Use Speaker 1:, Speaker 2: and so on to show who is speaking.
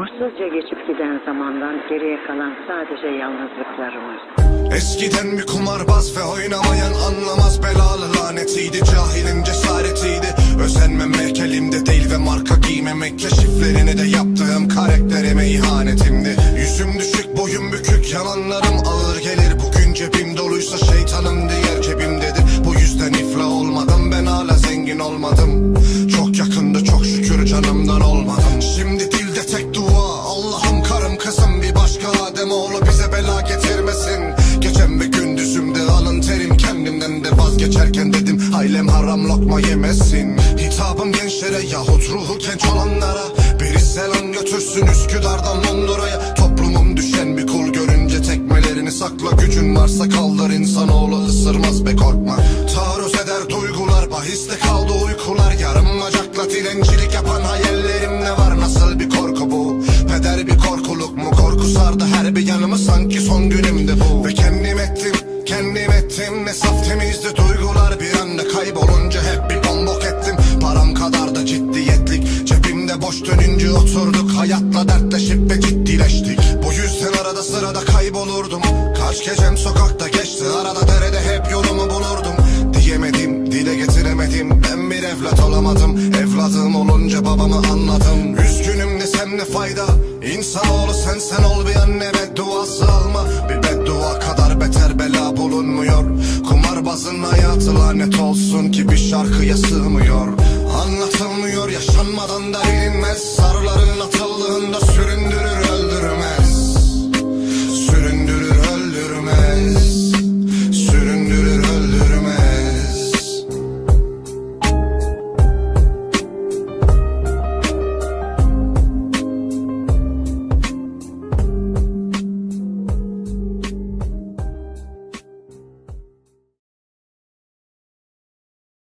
Speaker 1: Umursuzca geçip giden zamandan geriye kalan sadece yalnızlıklarımız.
Speaker 2: Eskiden bir kumarbaz ve oynamayan anlamaz belalı lanetiydi Cahilin cesaretiydi. Özenmemek elimde değil ve marka giymemek Keşiflerini de yaptığım karakterime ihanetimdi. Yüzüm düşük boyum bükük yalanlarım ağır gelir. Bugün cebim doluysa şeytanım diğer cebimdedir başka Adem oğlu bize bela getirmesin. Gecem ve gündüzümde alın terim. Kendimden de vazgeçerken dedim Ailem haram lokma yemesin. Hitabım gençlere yahut ruhu genç olanlara. Biri selam götürsün Üsküdar'dan Londra'ya. Toplumum düşen bir kul görünce tekmelerini sakla. Gücün varsa kaldır insanoğlu ısırmaz be korkma. Taarruz eder duygular bahiste kaldı uykular. Yarım bacakla dilencilik yapan hayallerim ne var Hayatla dertleşip ve ciddileştik. Bu yüzden arada sırada kaybolurdum. Kaç gecem sokakta geçti. Arada derede hep yolumu bulurdum. Diyemedim dile getiremedim. Ben bir evlat olamadım. Evladım olunca babamı anladım. Üzgünüm desem ne fayda? İnsanoğlu sen sen ol bir anne bedduası alma. Bir beddua kadar beter bela bulunmuyor. Kumarbazın hayatı lanet olsun ki bir şarkıya sığmıyor